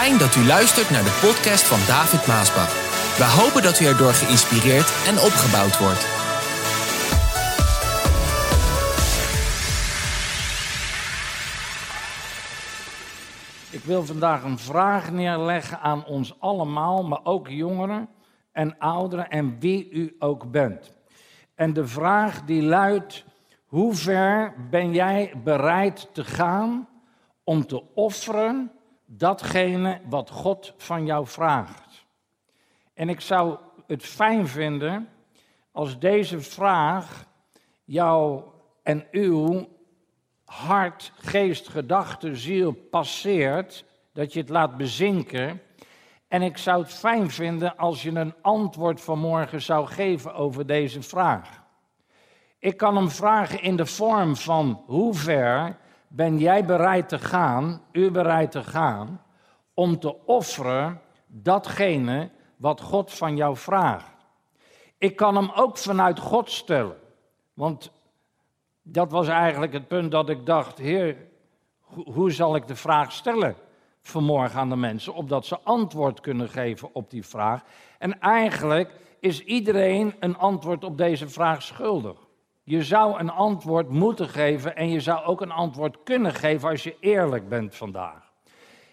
Fijn dat u luistert naar de podcast van David Maasbach. We hopen dat u erdoor geïnspireerd en opgebouwd wordt. Ik wil vandaag een vraag neerleggen aan ons allemaal, maar ook jongeren en ouderen en wie u ook bent. En de vraag die luidt: hoe ver ben jij bereid te gaan om te offeren datgene wat God van jou vraagt? En ik zou het fijn vinden als deze vraag jou en uw hart, geest, gedachte, ziel passeert, dat je het laat bezinken. En ik zou het fijn vinden als je een antwoord vanmorgen zou geven over deze vraag. Ik kan hem vragen in de vorm van hoe ver ben jij bereid te gaan, u bereid te gaan, om te offeren datgene wat God van jou vraagt. Ik kan hem ook vanuit God stellen. Want dat was eigenlijk het punt dat ik dacht, Heer, hoe zal ik de vraag stellen vanmorgen aan de mensen, opdat ze antwoord kunnen geven op die vraag. En eigenlijk is iedereen een antwoord op deze vraag schuldig. Je zou een antwoord moeten geven en je zou ook een antwoord kunnen geven als je eerlijk bent vandaag.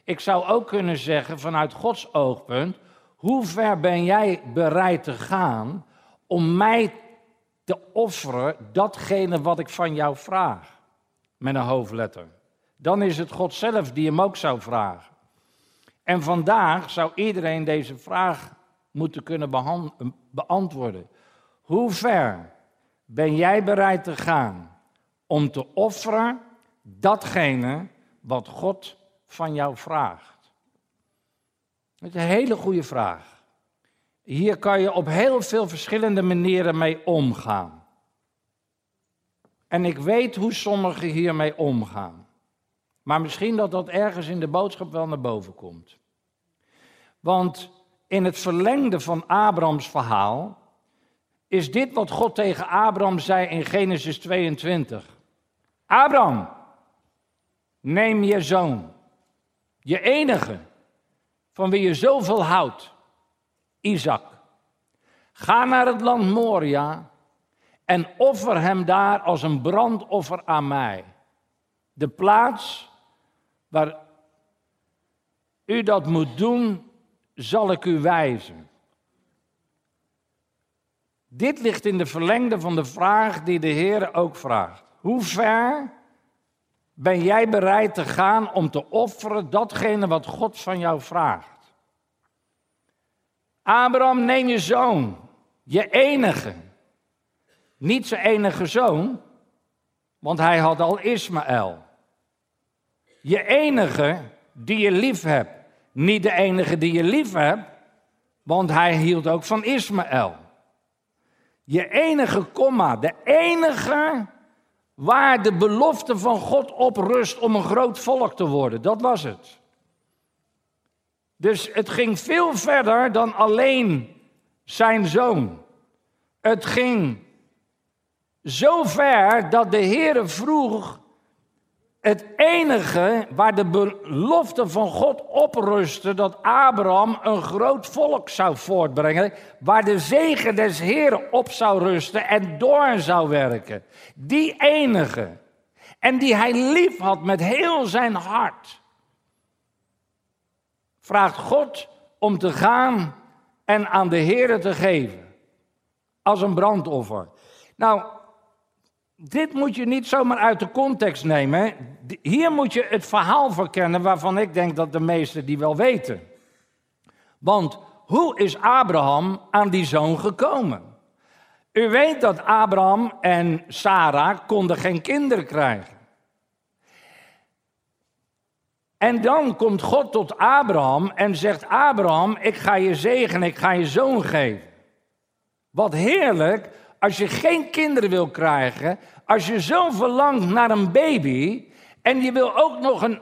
Ik zou ook kunnen zeggen vanuit Gods oogpunt, hoe ver ben jij bereid te gaan om mij te offeren datgene wat ik van jou vraag? Met een hoofdletter. Dan is het God zelf die hem ook zou vragen. En vandaag zou iedereen deze vraag moeten kunnen beantwoorden. Hoe ver ben jij bereid te gaan om te offeren datgene wat God van jou vraagt? Dat is een hele goede vraag. Hier kan je op heel veel verschillende manieren mee omgaan. En ik weet hoe sommigen hiermee omgaan. Maar misschien dat dat ergens in de boodschap wel naar boven komt. Want in het verlengde van Abrahams verhaal is dit wat God tegen Abraham zei in Genesis 22. Abraham, neem je zoon, je enige, van wie je zoveel houdt, Isaac. Ga naar het land Moria en offer hem daar als een brandoffer aan mij. De plaats waar u dat moet doen, zal ik u wijzen. Dit ligt in de verlengde van de vraag die de Heer ook vraagt. Hoe ver ben jij bereid te gaan om te offeren datgene wat God van jou vraagt? Abraham, neem je zoon, je enige. Niet zijn enige zoon, want hij had al Ismaël. Je enige die je lief hebt. Niet de enige die je lief hebt, want hij hield ook van Ismaël. Je enige komma, de enige waar de belofte van God op rust om een groot volk te worden. Dat was het. Dus het ging veel verder dan alleen zijn zoon. Het ging zo ver dat de Heere vroeg het enige waar de belofte van God op rustte, dat Abraham een groot volk zou voortbrengen, waar de zegen des Heren op zou rusten en door zou werken. Die enige. En die hij lief had met heel zijn hart. Vraagt God om te gaan en aan de Heren te geven. Als een brandoffer. Nou, dit moet je niet zomaar uit de context nemen. Hier moet je het verhaal verkennen waarvan ik denk dat de meesten die wel weten. Want hoe is Abraham aan die zoon gekomen? U weet dat Abraham en Sarah konden geen kinderen krijgen. En dan komt God tot Abraham en zegt: Abraham, ik ga je zegenen, ik ga je zoon geven. Wat heerlijk als je geen kinderen wil krijgen, als je zo verlangt naar een baby en je wil ook nog een,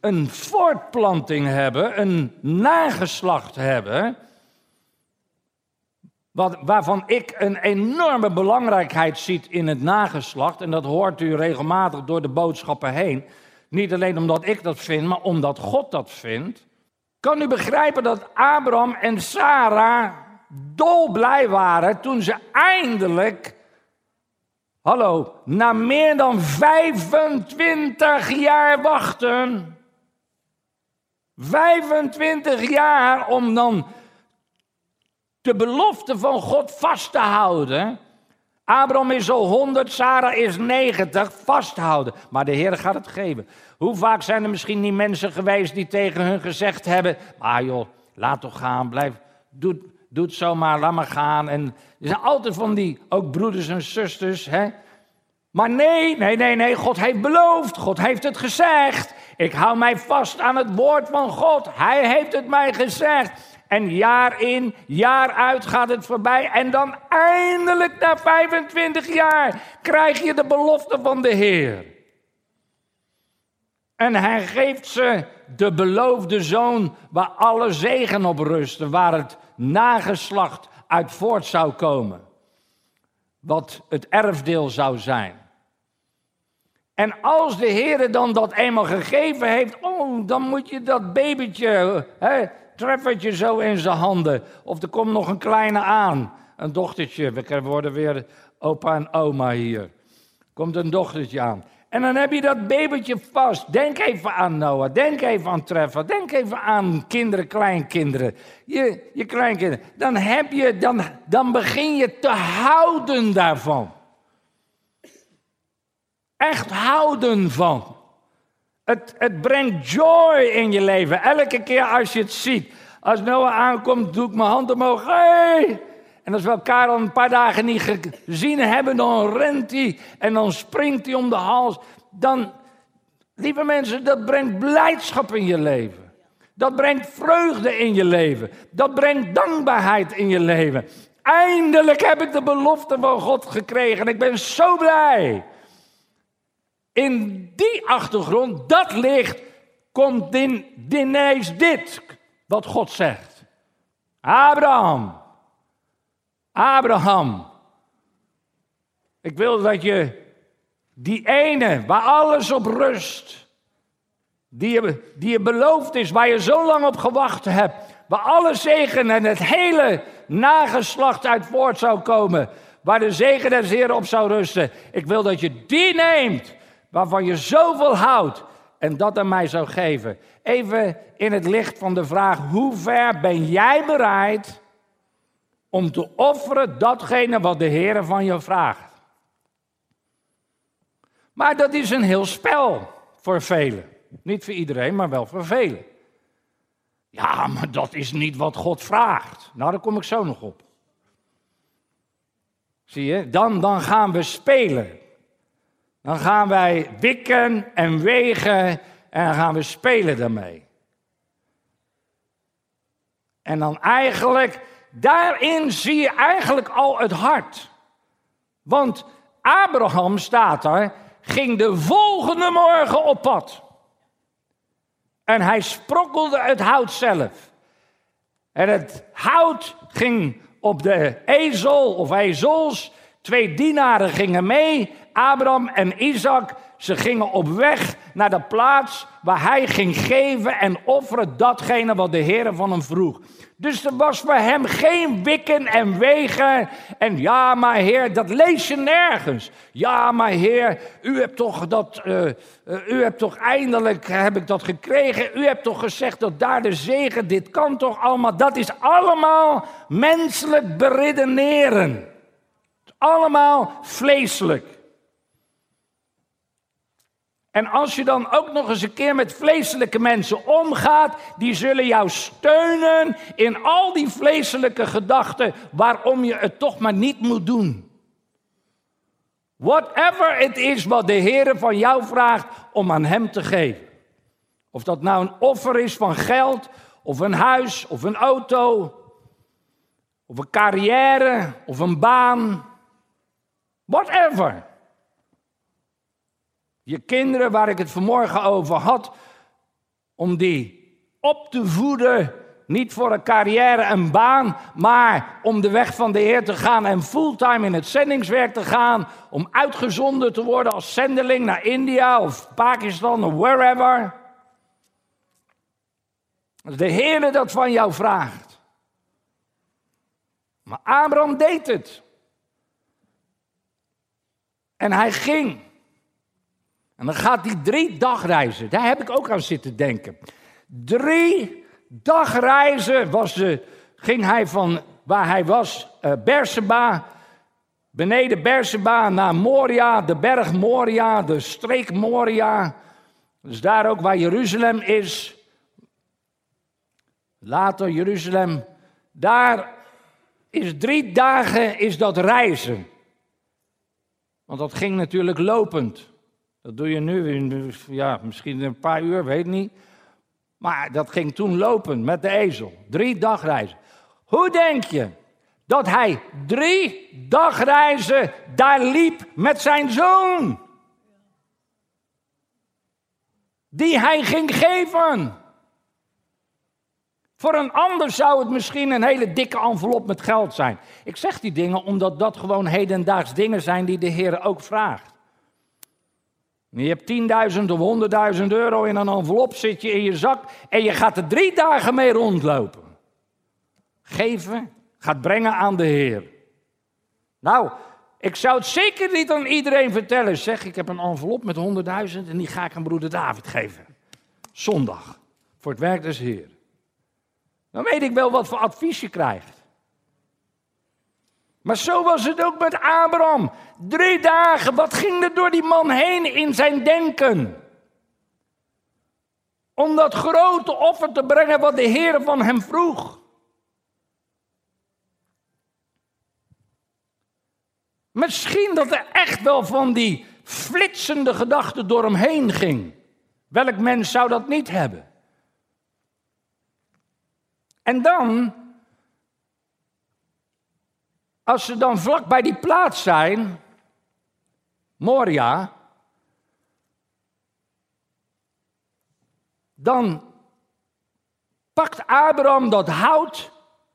een voortplanting hebben, een nageslacht hebben, wat, waarvan ik een enorme belangrijkheid zie in het nageslacht, en dat hoort u regelmatig door de boodschappen heen, niet alleen omdat ik dat vind, maar omdat God dat vindt. Kan u begrijpen dat Abraham en Sarah dolblij waren toen ze eindelijk, hallo, na meer dan 25 jaar wachten, 25 jaar om dan de belofte van God vast te houden. Abraham is al 100, Sarah is 90, vasthouden. Maar de Heer gaat het geven. Hoe vaak zijn er misschien niet mensen geweest die tegen hun gezegd hebben: Ah joh, laat toch gaan, blijf, doe, doe het zomaar, laat maar gaan. En er zijn altijd van die, ook broeders en zusters, hè. Maar nee, nee, nee, nee, God heeft beloofd, God heeft het gezegd. Ik hou mij vast aan het woord van God. Hij heeft het mij gezegd. En jaar in, jaar uit gaat het voorbij. En dan eindelijk na 25 jaar krijg je de belofte van de Heer. En hij geeft ze de beloofde zoon waar alle zegen op rustte, waar het nageslacht uit voort zou komen. Wat het erfdeel zou zijn. En als de Heer dan dat eenmaal gegeven heeft, oh, dan moet je dat babytje, hè, treffertje zo in zijn handen. Of er komt nog een kleine aan, een dochtertje. We worden weer opa en oma hier. Komt een dochtertje aan. En dan heb je dat babytje vast. Denk even aan Noah. Denk even aan Treffer. Denk even aan kinderen, kleinkinderen. Je, je kleinkinderen. Dan, heb je, dan, dan begin je te houden daarvan. Echt houden van. Het, het brengt joy in je leven. Elke keer als je het ziet. Als Noah aankomt, doe ik mijn hand omhoog. Hey! En als we elkaar al een paar dagen niet gezien hebben, dan rent hij en dan springt hij om de hals. Dan, lieve mensen, dat brengt blijdschap in je leven. Dat brengt vreugde in je leven. Dat brengt dankbaarheid in je leven. Eindelijk heb ik de belofte van God gekregen. Ik ben zo blij. In die achtergrond, dat licht, komt in, ineens dit, wat God zegt. Abraham, Abraham, ik wil dat je die ene waar alles op rust, die je, die je beloofd is, waar je zo lang op gewacht hebt, waar alle zegen en het hele nageslacht uit voort zou komen, waar de zegen des Heeren op zou rusten. Ik wil dat je die neemt waarvan je zoveel houdt en dat aan mij zou geven. Even in het licht van de vraag: hoe ver ben jij bereid om te offeren datgene wat de Heer van je vraagt? Maar dat is een heel spel voor velen. Niet voor iedereen, maar wel voor velen. Ja, maar dat is niet wat God vraagt. Nou, daar kom ik zo nog op. Zie je, dan, dan gaan we spelen. Dan gaan wij wikken en wegen en dan gaan we spelen daarmee. En dan eigenlijk, daarin zie je eigenlijk al het hart. Want Abraham staat er, ging de volgende morgen op pad. En hij sprokkelde het hout zelf. En het hout ging op de ezel of ezels. Twee dienaren gingen mee Abraham en Isaac, ze gingen op weg naar de plaats waar hij ging geven en offeren datgene wat de Heer van hem vroeg. Dus er was voor hem geen wikken en wegen. En ja, maar Heer, dat lees je nergens. Ja, maar Heer, u hebt toch dat, uh, u hebt toch eindelijk, heb ik dat gekregen. U hebt toch gezegd dat daar de zegen, dit kan toch allemaal. Dat is allemaal menselijk beredeneren. Allemaal vleeselijk. En als je dan ook nog eens een keer met vleeselijke mensen omgaat, die zullen jou steunen in al die vleeselijke gedachten waarom je het toch maar niet moet doen. Whatever het is wat de Heer van jou vraagt om aan Hem te geven. Of dat nou een offer is van geld, of een huis, of een auto, of een carrière, of een baan. Whatever. Je kinderen, waar ik het vanmorgen over had, om die op te voeden, niet voor een carrière en baan, maar om de weg van de Heer te gaan en fulltime in het zendingswerk te gaan, om uitgezonden te worden als zendeling naar India of Pakistan of wherever. Als de Heer dat van jou vraagt. Maar Abraham deed het. En hij ging. Dan gaat hij drie dagreizen. Daar heb ik ook aan zitten denken. Drie dagreizen was de, ging hij van waar hij was, uh, Berseba, beneden Berseba naar Moria, de berg Moria, de streek Moria. Dus daar ook waar Jeruzalem is. Later Jeruzalem. Daar is drie dagen is dat reizen. Want dat ging natuurlijk lopend. Dat doe je nu in, ja, misschien een paar uur, weet niet. Maar dat ging toen lopend met de ezel. Drie dagreizen. Hoe denk je dat hij drie dagreizen daar liep met zijn zoon? Die hij ging geven. Voor een ander zou het misschien een hele dikke envelop met geld zijn. Ik zeg die dingen omdat dat gewoon hedendaags dingen zijn die de Heer ook vraagt. Je hebt 10.000 of 100.000 euro in een envelop, zit je in je zak en je gaat er drie dagen mee rondlopen. Geven gaat brengen aan de Heer. Nou, ik zou het zeker niet aan iedereen vertellen. Zeg, ik heb een envelop met 100.000 en die ga ik aan broeder David geven. Zondag, voor het werk des Heer. Dan weet ik wel wat voor advies je krijgt. Maar zo was het ook met Abraham. Drie dagen, wat ging er door die man heen in zijn denken? Om dat grote offer te brengen wat de Heer van hem vroeg. Misschien dat er echt wel van die flitsende gedachten door hem heen ging. Welk mens zou dat niet hebben? En dan, als ze dan vlak bij die plaats zijn, Moria, dan pakt Abraham dat hout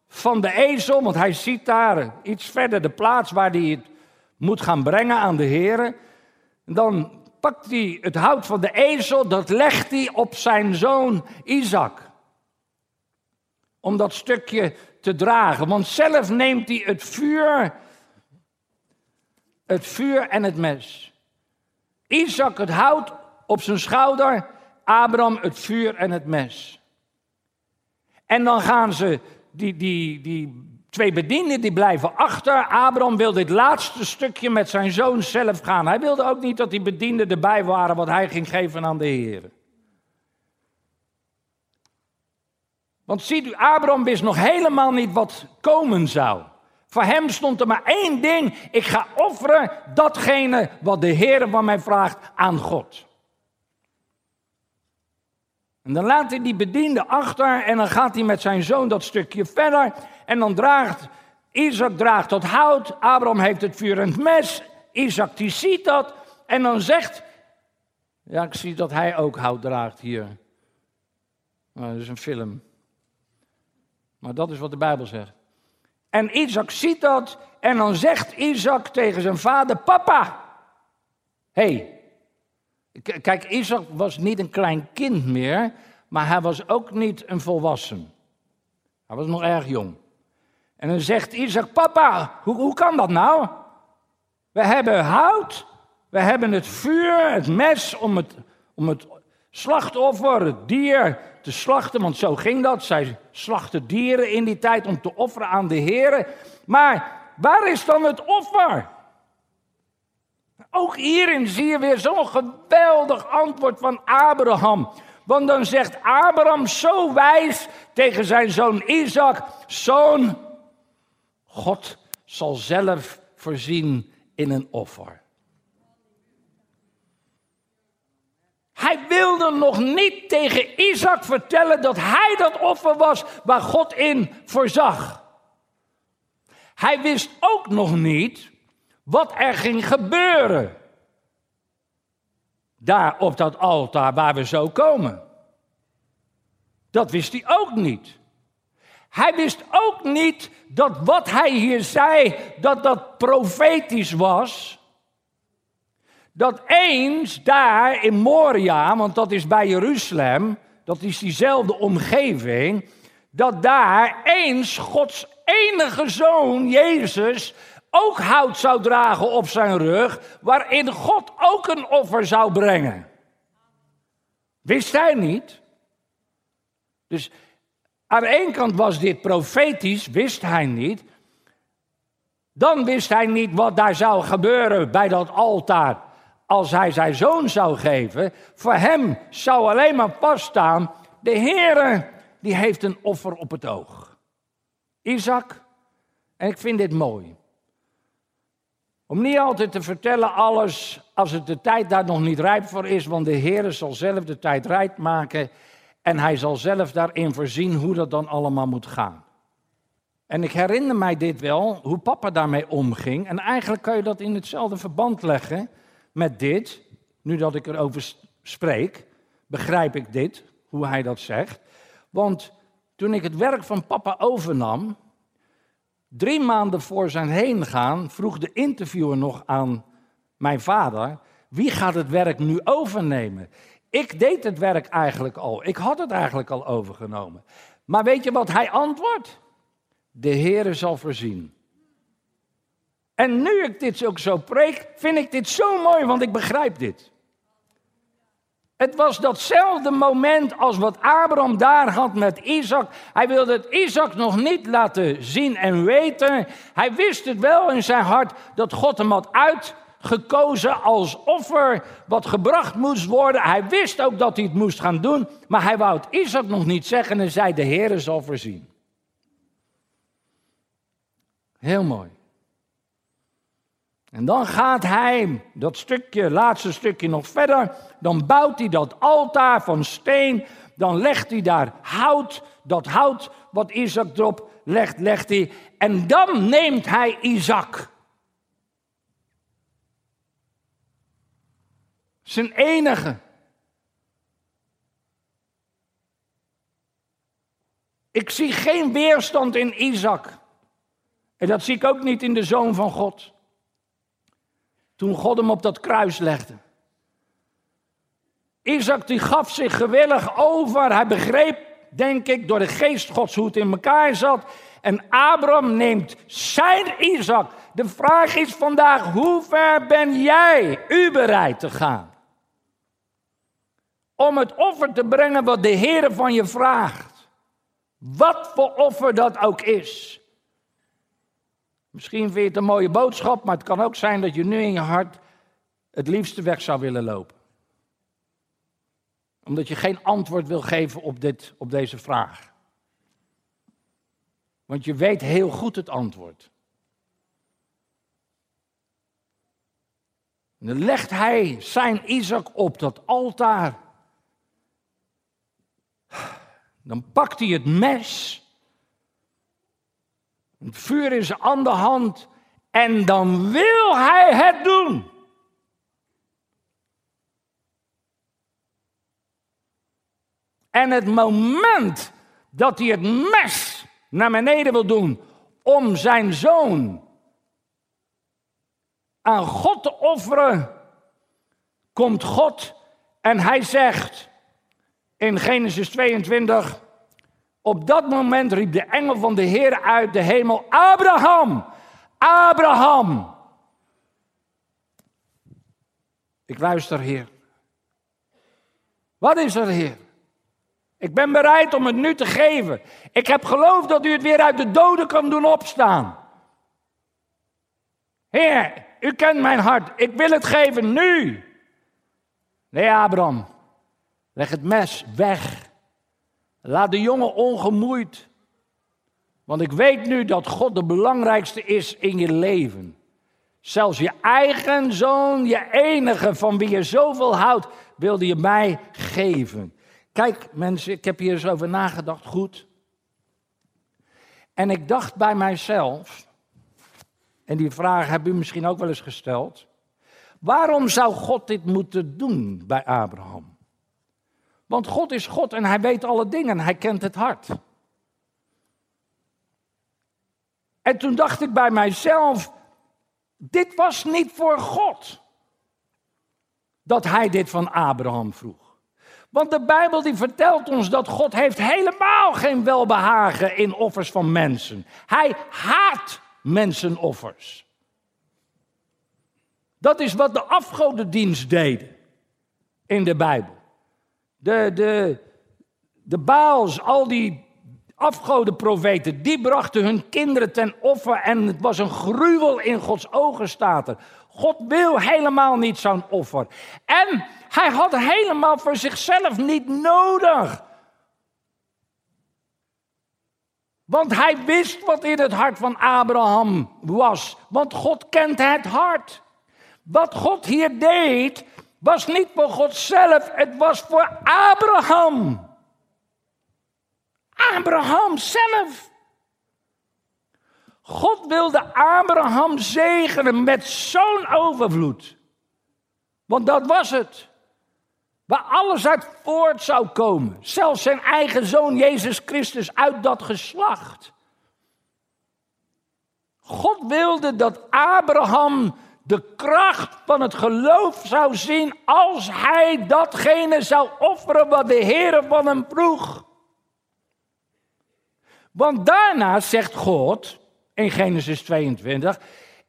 van de ezel, want hij ziet daar iets verder de plaats waar hij het moet gaan brengen aan de Heer. Dan pakt hij het hout van de ezel, dat legt hij op zijn zoon Isaac om dat stukje te dragen. Want zelf neemt hij het vuur, het vuur en het mes. Isaac het hout op zijn schouder, Abraham het vuur en het mes. En dan gaan ze, die, die, die twee bedienden die blijven achter. Abraham wil dit laatste stukje met zijn zoon zelf gaan. Hij wilde ook niet dat die bedienden erbij waren wat hij ging geven aan de Heer. Want ziet u, Abraham wist nog helemaal niet wat komen zou. Voor hem stond er maar één ding: ik ga offeren datgene wat de Heer van mij vraagt aan God. En dan laat hij die bediende achter en dan gaat hij met zijn zoon dat stukje verder. En dan draagt, Isaac draagt dat hout, Abraham heeft het vuur en het mes. Isaac die ziet dat en dan zegt, ja ik zie dat hij ook hout draagt hier. Nou, dat is een film. Maar dat is wat de Bijbel zegt. En Isaac ziet dat en dan zegt Isaac tegen zijn vader: Papa, hey. Kijk, Isaac was niet een klein kind meer, maar hij was ook niet een volwassen. Hij was nog erg jong. En dan zegt Isaac: Papa, hoe, hoe kan dat nou? We hebben hout, we hebben het vuur, het mes om het, om het slachtoffer, het dier te slachten, want zo ging dat. Zij slachten dieren in die tijd om te offeren aan de Heer. Maar waar is dan het offer? Ook hierin zie je weer zo'n geweldig antwoord van Abraham. Want dan zegt Abraham zo wijs tegen zijn zoon Isaac: Zoon, God zal zelf voorzien in een offer. Hij nog niet tegen Isaac vertellen dat hij dat offer was waar God in voorzag. Hij wist ook nog niet wat er ging gebeuren. Daar op dat altaar waar we zo komen. Dat wist hij ook niet. Hij wist ook niet dat wat hij hier zei, dat dat profetisch was dat eens daar in Moria, want dat is bij Jeruzalem, dat is diezelfde omgeving, dat daar eens Gods enige zoon, Jezus, ook hout zou dragen op zijn rug, waarin God ook een offer zou brengen. Wist hij niet? Dus aan de ene kant was dit profetisch, wist hij niet. Dan wist hij niet wat daar zou gebeuren bij dat altaar als hij zijn zoon zou geven. Voor hem zou alleen maar vaststaan, de Heere die heeft een offer op het oog. Isaac, en ik vind dit mooi. Om niet altijd te vertellen alles als het de tijd daar nog niet rijp voor is, want de Heer zal zelf de tijd rijp maken en hij zal zelf daarin voorzien hoe dat dan allemaal moet gaan. En ik herinner mij dit wel, hoe papa daarmee omging. En eigenlijk kan je dat in hetzelfde verband leggen met dit. Nu dat ik erover spreek, begrijp ik dit, hoe hij dat zegt. Want toen ik het werk van papa overnam, drie maanden voor zijn heen gaan, vroeg de interviewer nog aan mijn vader: wie gaat het werk nu overnemen? Ik deed het werk eigenlijk al. Ik had het eigenlijk al overgenomen. Maar weet je wat hij antwoordt? De Heere zal voorzien. En nu ik dit ook zo preek, vind ik dit zo mooi, want ik begrijp dit. Het was datzelfde moment als wat Abraham daar had met Isaac. Hij wilde het Isaac nog niet laten zien en weten. Hij wist het wel in zijn hart dat God hem had uitgekozen als offer wat gebracht moest worden. Hij wist ook dat hij het moest gaan doen, maar hij wou het Isaac nog niet zeggen en zei de Heer zal voorzien. Heel mooi. En dan gaat hij dat stukje, laatste stukje nog verder. Dan bouwt hij dat altaar van steen. Dan legt hij daar hout. Dat hout wat Isaac erop legt, legt hij. En dan neemt hij Isaac. Zijn enige. Ik zie geen weerstand in Isaac. En dat zie ik ook niet in de zoon van God. Toen God hem op dat kruis legde. Isaac die gaf zich gewillig over. Hij begreep, denk ik, door de geest Gods hoe het in elkaar zat. En Abraham neemt zijn Isaac. De vraag is vandaag, hoe ver ben jij, u bereid te gaan? Om het offer te brengen wat de Heer van je vraagt. Wat voor offer dat ook is. Misschien vind je het een mooie boodschap, maar het kan ook zijn dat je nu in je hart het liefste weg zou willen lopen. Omdat je geen antwoord wil geven op, dit, op deze vraag. Want je weet heel goed het antwoord. En dan legt hij zijn Isaac op dat altaar. Dan pakt hij het mes. Het vuur in zijn andere hand. En dan wil hij het doen. En het moment dat hij het mes naar beneden wil doen om zijn zoon aan God te offeren, komt God en hij zegt in Genesis 22, op dat moment riep de engel van de Heer uit de hemel: Abraham, Abraham. Ik luister, Heer. Wat is er, Heer? Ik ben bereid om het nu te geven. Ik heb geloof dat u het weer uit de doden kan doen opstaan. Heer, u kent mijn hart. Ik wil het geven nu. Nee, Abraham, leg het mes weg. Laat de jongen ongemoeid. Want ik weet nu dat God de belangrijkste is in je leven. Zelfs je eigen zoon, je enige van wie je zoveel houdt, wilde je mij geven. Kijk mensen, ik heb hier eens over nagedacht, goed. En ik dacht bij mijzelf, en die vraag heb u misschien ook wel eens gesteld. Waarom zou God dit moeten doen bij Abraham? Want God is God en hij weet alle dingen, hij kent het hart. En toen dacht ik bij mijzelf, dit was niet voor God dat hij dit van Abraham vroeg. Want de Bijbel die vertelt ons dat God heeft helemaal geen welbehagen in offers van mensen. Hij haat mensenoffers. Dat is wat de afgodendienst deden in de Bijbel. De, de, de Baals, al die afgodenprofeten, die brachten hun kinderen ten offer en het was een gruwel in Gods ogen, staat er. God wil helemaal niet zo'n offer. En hij had helemaal voor zichzelf niet nodig. Want hij wist wat in het hart van Abraham was. Want God kent het hart. Wat God hier deed, was niet voor God zelf, het was voor Abraham. Abraham zelf. God wilde Abraham zegenen met zo'n overvloed. Want dat was het. Waar alles uit voort zou komen. Zelfs zijn eigen zoon Jezus Christus uit dat geslacht. God wilde dat Abraham de kracht van het geloof zou zien als hij datgene zou offeren wat de Heer van hem vroeg. Want daarna zegt God in Genesis 22,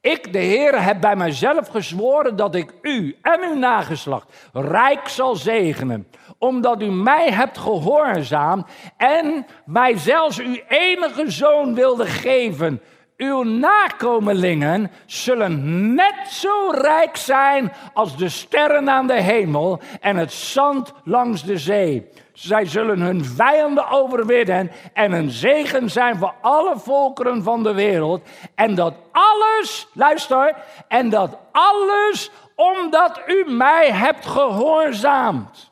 ik, de Heer, heb bij mijzelf gezworen dat ik u en uw nageslacht rijk zal zegenen, omdat u mij hebt gehoorzaamd en mij zelfs uw enige zoon wilde geven. Uw nakomelingen zullen net zo rijk zijn als de sterren aan de hemel en het zand langs de zee. Zij zullen hun vijanden overwinnen en een zegen zijn voor alle volkeren van de wereld. En dat alles, luister, en dat alles omdat u mij hebt gehoorzaamd.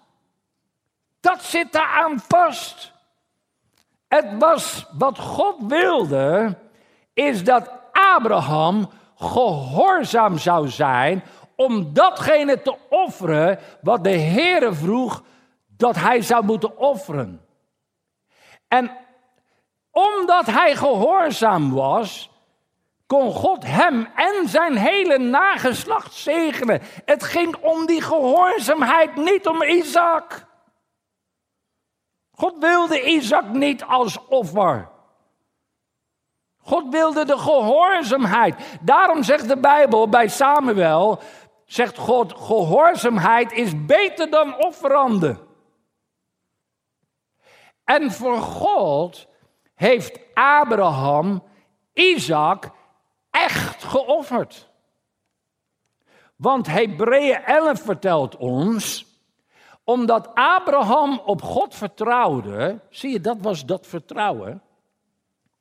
Dat zit daar aan vast. Het was wat God wilde, is dat Abraham gehoorzaam zou zijn om datgene te offeren wat de Heere vroeg dat hij zou moeten offeren. En omdat hij gehoorzaam was, kon God hem en zijn hele nageslacht zegenen. Het ging om die gehoorzaamheid, niet om Isaac. God wilde Isaac niet als offer. God wilde de gehoorzaamheid. Daarom zegt de Bijbel bij Samuel, zegt God, gehoorzaamheid is beter dan offeranden. En voor God heeft Abraham Isaac echt geofferd. Want Hebreeën 11 vertelt ons, omdat Abraham op God vertrouwde, zie je, dat was dat vertrouwen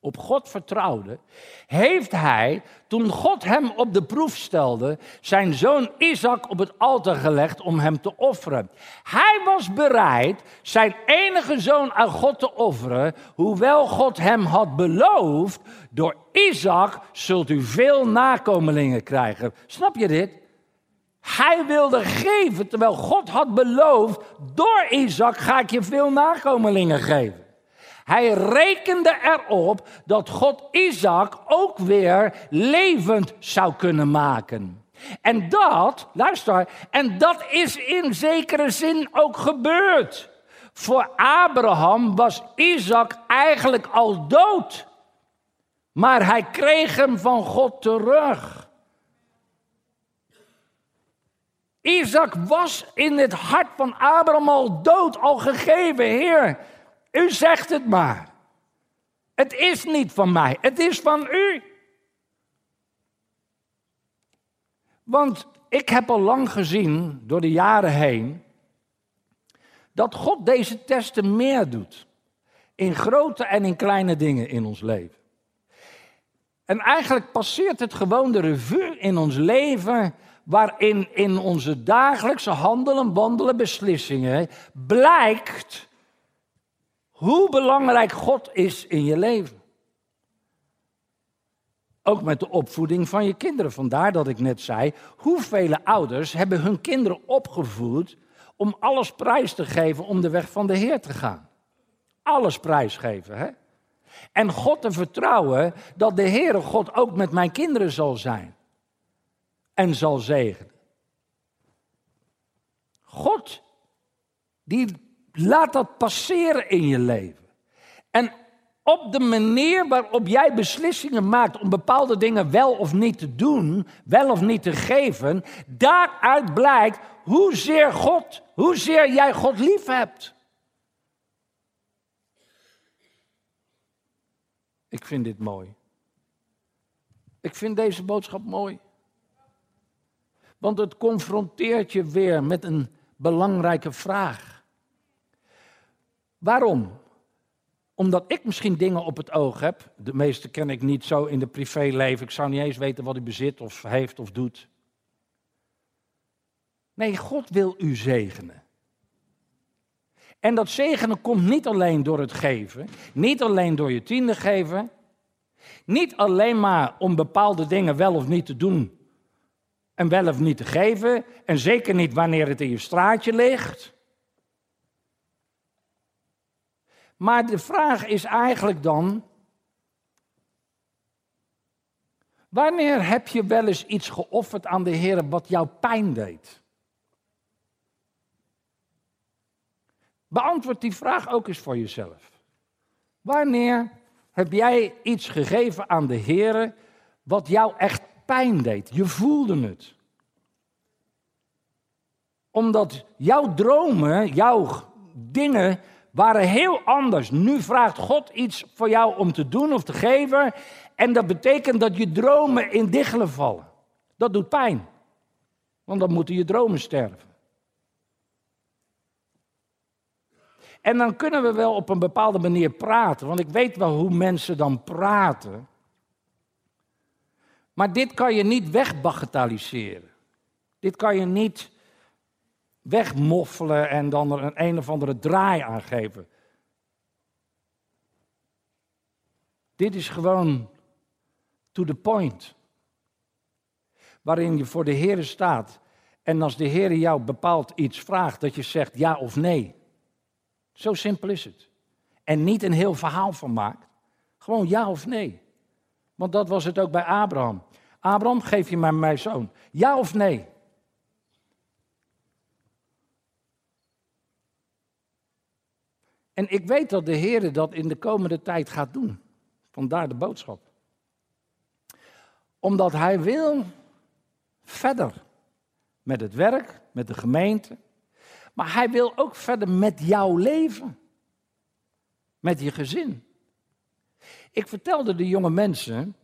op God vertrouwde, heeft hij, toen God hem op de proef stelde, zijn zoon Isaac op het altaar gelegd om hem te offeren. Hij was bereid zijn enige zoon aan God te offeren, hoewel God hem had beloofd, door Isaac zult u veel nakomelingen krijgen. Snap je dit? Hij wilde geven, terwijl God had beloofd, door Isaac ga ik je veel nakomelingen geven. Hij rekende erop dat God Isaac ook weer levend zou kunnen maken. En dat, luister, en dat is in zekere zin ook gebeurd. Voor Abraham was Isaac eigenlijk al dood. Maar hij kreeg hem van God terug. Isaac was in het hart van Abraham al dood, al gegeven. Heer, u zegt het maar. Het is niet van mij, het is van u. Want ik heb al lang gezien, door de jaren heen, dat God deze testen meer doet. In grote en in kleine dingen in ons leven. En eigenlijk passeert het gewoon de revue in ons leven, waarin in onze dagelijkse handelen, wandelen, beslissingen blijkt hoe belangrijk God is in je leven. Ook met de opvoeding van je kinderen. Vandaar dat ik net zei, hoeveel ouders hebben hun kinderen opgevoed om alles prijs te geven om de weg van de Heer te gaan. Alles prijsgeven, hè? En God te vertrouwen dat de Heere God ook met mijn kinderen zal zijn. En zal zegenen. God, die laat dat passeren in je leven. En op de manier waarop jij beslissingen maakt om bepaalde dingen wel of niet te doen, wel of niet te geven, daaruit blijkt hoezeer God, hoezeer jij God lief hebt. Ik vind dit mooi. Ik vind deze boodschap mooi. Want het confronteert je weer met een belangrijke vraag. Waarom? Omdat ik misschien dingen op het oog heb. De meeste ken ik niet zo in de privéleven. Ik zou niet eens weten wat hij bezit of heeft of doet. Nee, God wil u zegenen. En dat zegenen komt niet alleen door het geven, niet alleen door je tiende geven, niet alleen maar om bepaalde dingen wel of niet te doen en wel of niet te geven, en zeker niet wanneer het in je straatje ligt. Maar de vraag is eigenlijk dan, wanneer heb je wel eens iets geofferd aan de Heer wat jou pijn deed? Beantwoord die vraag ook eens voor jezelf. Wanneer heb jij iets gegeven aan de Heer wat jou echt pijn deed? Je voelde het. Omdat jouw dromen, jouw dingen waren heel anders. Nu vraagt God iets voor jou om te doen of te geven. En dat betekent dat je dromen in diggelen vallen. Dat doet pijn. Want dan moeten je dromen sterven. En dan kunnen we wel op een bepaalde manier praten, want ik weet wel hoe mensen dan praten. Maar dit kan je niet wegbagatelliseren. Dit kan je niet wegmoffelen en dan er een een of andere draai aan geven. Dit is gewoon to the point. Waarin je voor de Heer staat. En als de Heer jou bepaald iets vraagt, dat je zegt ja of nee. Zo simpel is het. En niet een heel verhaal van maakt. Gewoon ja of nee. Want dat was het ook bij Abraham. Abraham, geef je mij mijn zoon. Ja of nee? En ik weet dat de Heer dat in de komende tijd gaat doen. Vandaar de boodschap. Omdat Hij wil verder met het werk, met de gemeente, maar hij wil ook verder met jouw leven. Met je gezin. Ik vertelde de jonge mensen.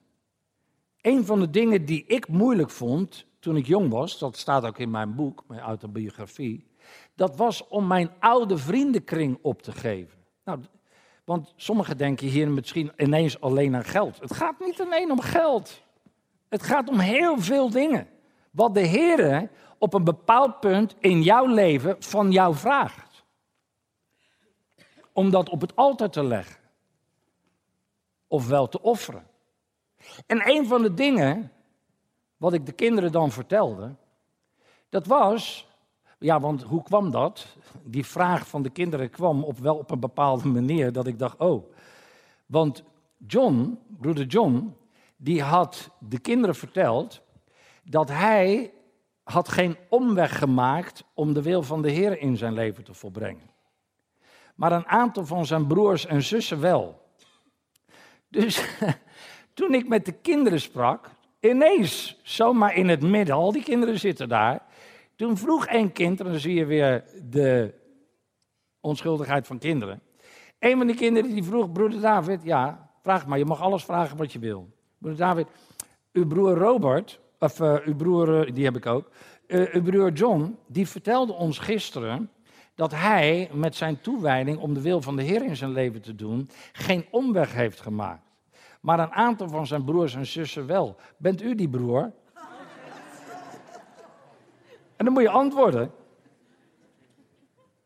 Een van de dingen die ik moeilijk vond toen ik jong was, dat staat ook in mijn boek, mijn autobiografie, dat was om mijn oude vriendenkring op te geven. Nou, want sommigen denken hier misschien ineens alleen aan geld. Het gaat niet alleen om geld. Het gaat om heel veel dingen. Wat de Heer op een bepaald punt in jouw leven van jou vraagt. Om dat op het altaar te leggen. Ofwel te offeren. En een van de dingen wat ik de kinderen dan vertelde, dat was, ja, want hoe kwam dat? Die vraag van de kinderen kwam op wel op een bepaalde manier dat ik dacht, oh, want John, broeder John, die had de kinderen verteld dat hij had geen omweg gemaakt om de wil van de Heer in zijn leven te volbrengen. Maar een aantal van zijn broers en zussen wel. Dus toen ik met de kinderen sprak, ineens, zomaar in het midden, al die kinderen zitten daar. Toen vroeg een kind, en dan zie je weer de onschuldigheid van kinderen. Een van die kinderen die vroeg, broeder David, ja, vraag maar, je mag alles vragen wat je wil. Broeder David, uw broer Robert, of uh, uw broer, die heb ik ook. Uh, uw broer John, die vertelde ons gisteren dat hij met zijn toewijding om de wil van de Heer in zijn leven te doen, geen omweg heeft gemaakt. Maar een aantal van zijn broers en zussen wel. Bent u die broer? En dan moet je antwoorden.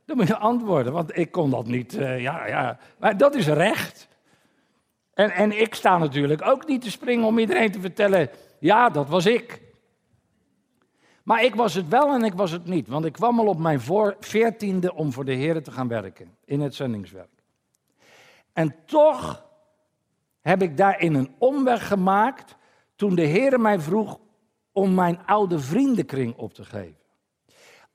Dan moet je antwoorden, want ik kon dat niet. Uh, ja, ja. Maar dat is recht. En, en ik sta natuurlijk ook niet te springen om iedereen te vertellen ja, dat was ik. Maar ik was het wel en ik was het niet, want ik kwam al op mijn veertiende om voor de Heer te gaan werken, in het zendingswerk. En toch heb ik daarin een omweg gemaakt toen de Heer mij vroeg om mijn oude vriendenkring op te geven.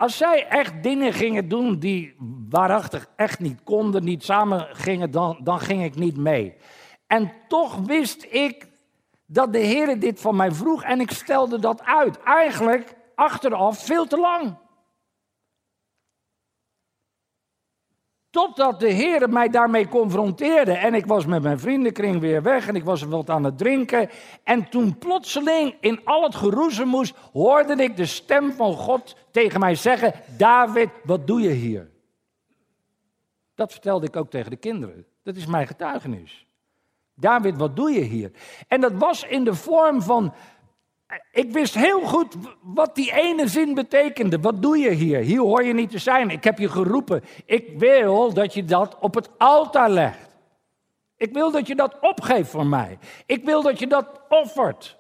Als zij echt dingen gingen doen die waarachtig echt niet konden, niet samen gingen, dan, dan ging ik niet mee. En toch wist ik dat de Heer dit van mij vroeg en ik stelde dat uit. Eigenlijk achteraf veel te lang. Totdat de Heer mij daarmee confronteerde. En ik was met mijn vriendenkring weer weg en ik was wat aan het drinken. En toen plotseling in al het geroezemoes hoorde ik de stem van God tegen mij zeggen: David, wat doe je hier? Dat vertelde ik ook tegen de kinderen. Dat is mijn getuigenis. David, wat doe je hier? En dat was in de vorm van ik wist heel goed wat die ene zin betekende. Wat doe je hier? Hier hoor je niet te zijn. Ik heb je geroepen. Ik wil dat je dat op het altaar legt. Ik wil dat je dat opgeeft voor mij. Ik wil dat je dat offert.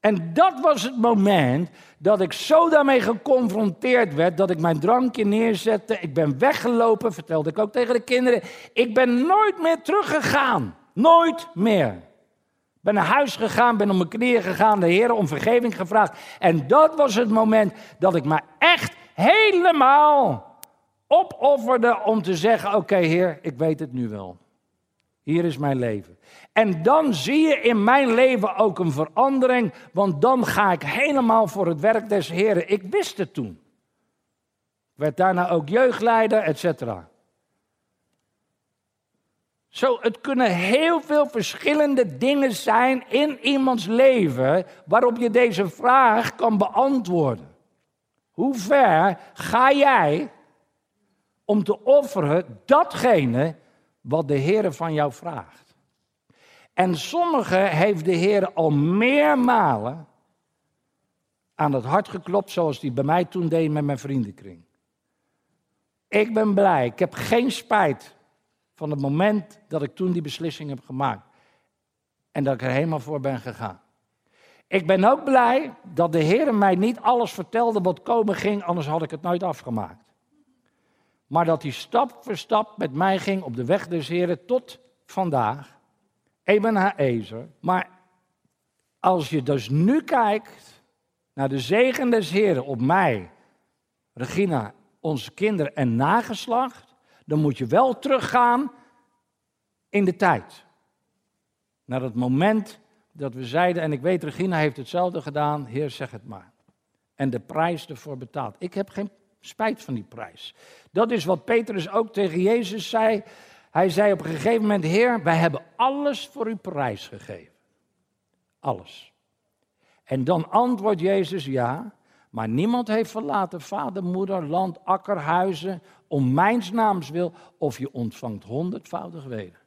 En dat was het moment dat ik zo daarmee geconfronteerd werd dat ik mijn drankje neerzette. Ik ben weggelopen, vertelde ik ook tegen de kinderen. Ik ben nooit meer teruggegaan. Nooit meer. Ben naar huis gegaan, ben op mijn knieën gegaan, de Heer om vergeving gevraagd. En dat was het moment dat ik me echt helemaal opofferde om te zeggen: Oké, Heer, ik weet het nu wel. Hier is mijn leven. En dan zie je in mijn leven ook een verandering, want dan ga ik helemaal voor het werk des Heren. Ik wist het toen. Ik werd daarna ook jeugdleider, et cetera. Zo, het kunnen heel veel verschillende dingen zijn in iemands leven waarop je deze vraag kan beantwoorden. Hoe ver ga jij om te offeren datgene wat de Heer van jou vraagt? En sommige heeft de Heer al meermalen aan het hart geklopt, zoals hij bij mij toen deed met mijn vriendenkring. Ik ben blij, ik heb geen spijt van het moment dat ik toen die beslissing heb gemaakt. En dat ik er helemaal voor ben gegaan. Ik ben ook blij dat de Heer mij niet alles vertelde wat komen ging, anders had ik het nooit afgemaakt. Maar dat hij stap voor stap met mij ging op de weg des Heren tot vandaag. Eben Ezer. Maar als je dus nu kijkt naar de zegen des Heren op mij, Regina, onze kinderen en nageslacht, dan moet je wel teruggaan in de tijd. Naar het moment dat we zeiden, en ik weet, Regina heeft hetzelfde gedaan, Heer, zeg het maar. En de prijs ervoor betaald. Ik heb geen spijt van die prijs. Dat is wat Petrus ook tegen Jezus zei. Hij zei op een gegeven moment, Heer, wij hebben alles voor uw prijs gegeven. Alles. En dan antwoordt Jezus, ja, maar niemand heeft verlaten vader, moeder, land, akker, huizen, om mijns naams wil, of je ontvangt honderdvoudig weder.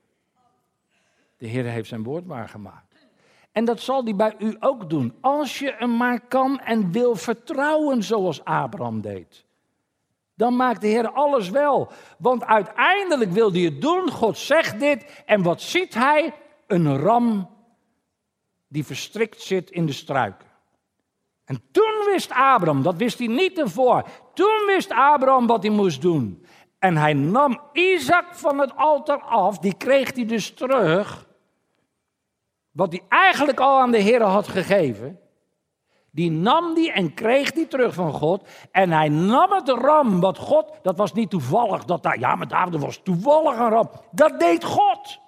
De Heer heeft zijn woord waargemaakt. En dat zal hij bij u ook doen, als je hem maar kan en wil vertrouwen zoals Abraham deed. Dan maakt de Heer alles wel. Want uiteindelijk wil hij het doen. God zegt dit. En wat ziet hij? Een ram die verstrikt zit in de struiken. En toen wist Abraham, dat wist hij niet ervoor, toen wist Abraham wat hij moest doen. En hij nam Isaac van het altaar af, die kreeg hij dus terug. Wat hij eigenlijk al aan de Heer had gegeven. Die nam die en kreeg die terug van God. En hij nam het ram, wat God, dat was niet toevallig. Dat daar, ja, maar David was toevallig een ram. Dat deed God.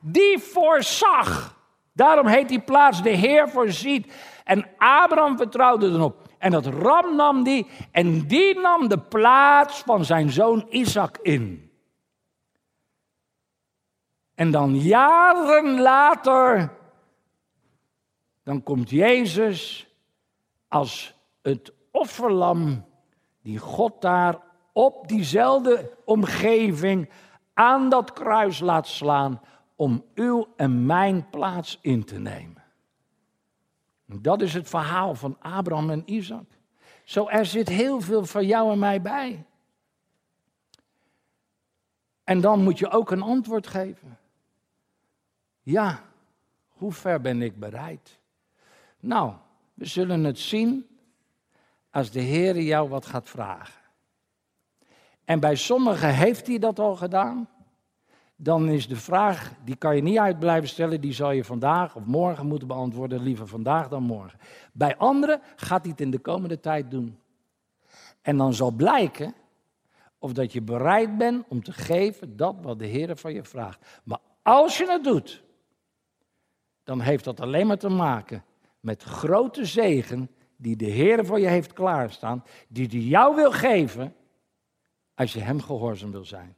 Die voorzag. Daarom heet die plaats de Heer voorziet. En Abraham vertrouwde erop. En dat ram nam die en die nam de plaats van zijn zoon Isaac in. En dan jaren later, dan komt Jezus als het offerlam die God daar op diezelfde omgeving aan dat kruis laat slaan om uw en mijn plaats in te nemen. Dat is het verhaal van Abraham en Isaac. Zo, er zit heel veel van jou en mij bij. En dan moet je ook een antwoord geven. Ja, hoe ver ben ik bereid? Nou, we zullen het zien als de Heer jou wat gaat vragen. En bij sommigen heeft hij dat al gedaan. Dan is de vraag, die kan je niet uit blijven stellen, die zal je vandaag of morgen moeten beantwoorden, liever vandaag dan morgen. Bij anderen gaat hij het in de komende tijd doen. En dan zal blijken of dat je bereid bent om te geven dat wat de Heer van je vraagt. Maar als je het doet, dan heeft dat alleen maar te maken met grote zegen die de Heer voor je heeft klaarstaan, die hij jou wil geven als je hem gehoorzaam wil zijn.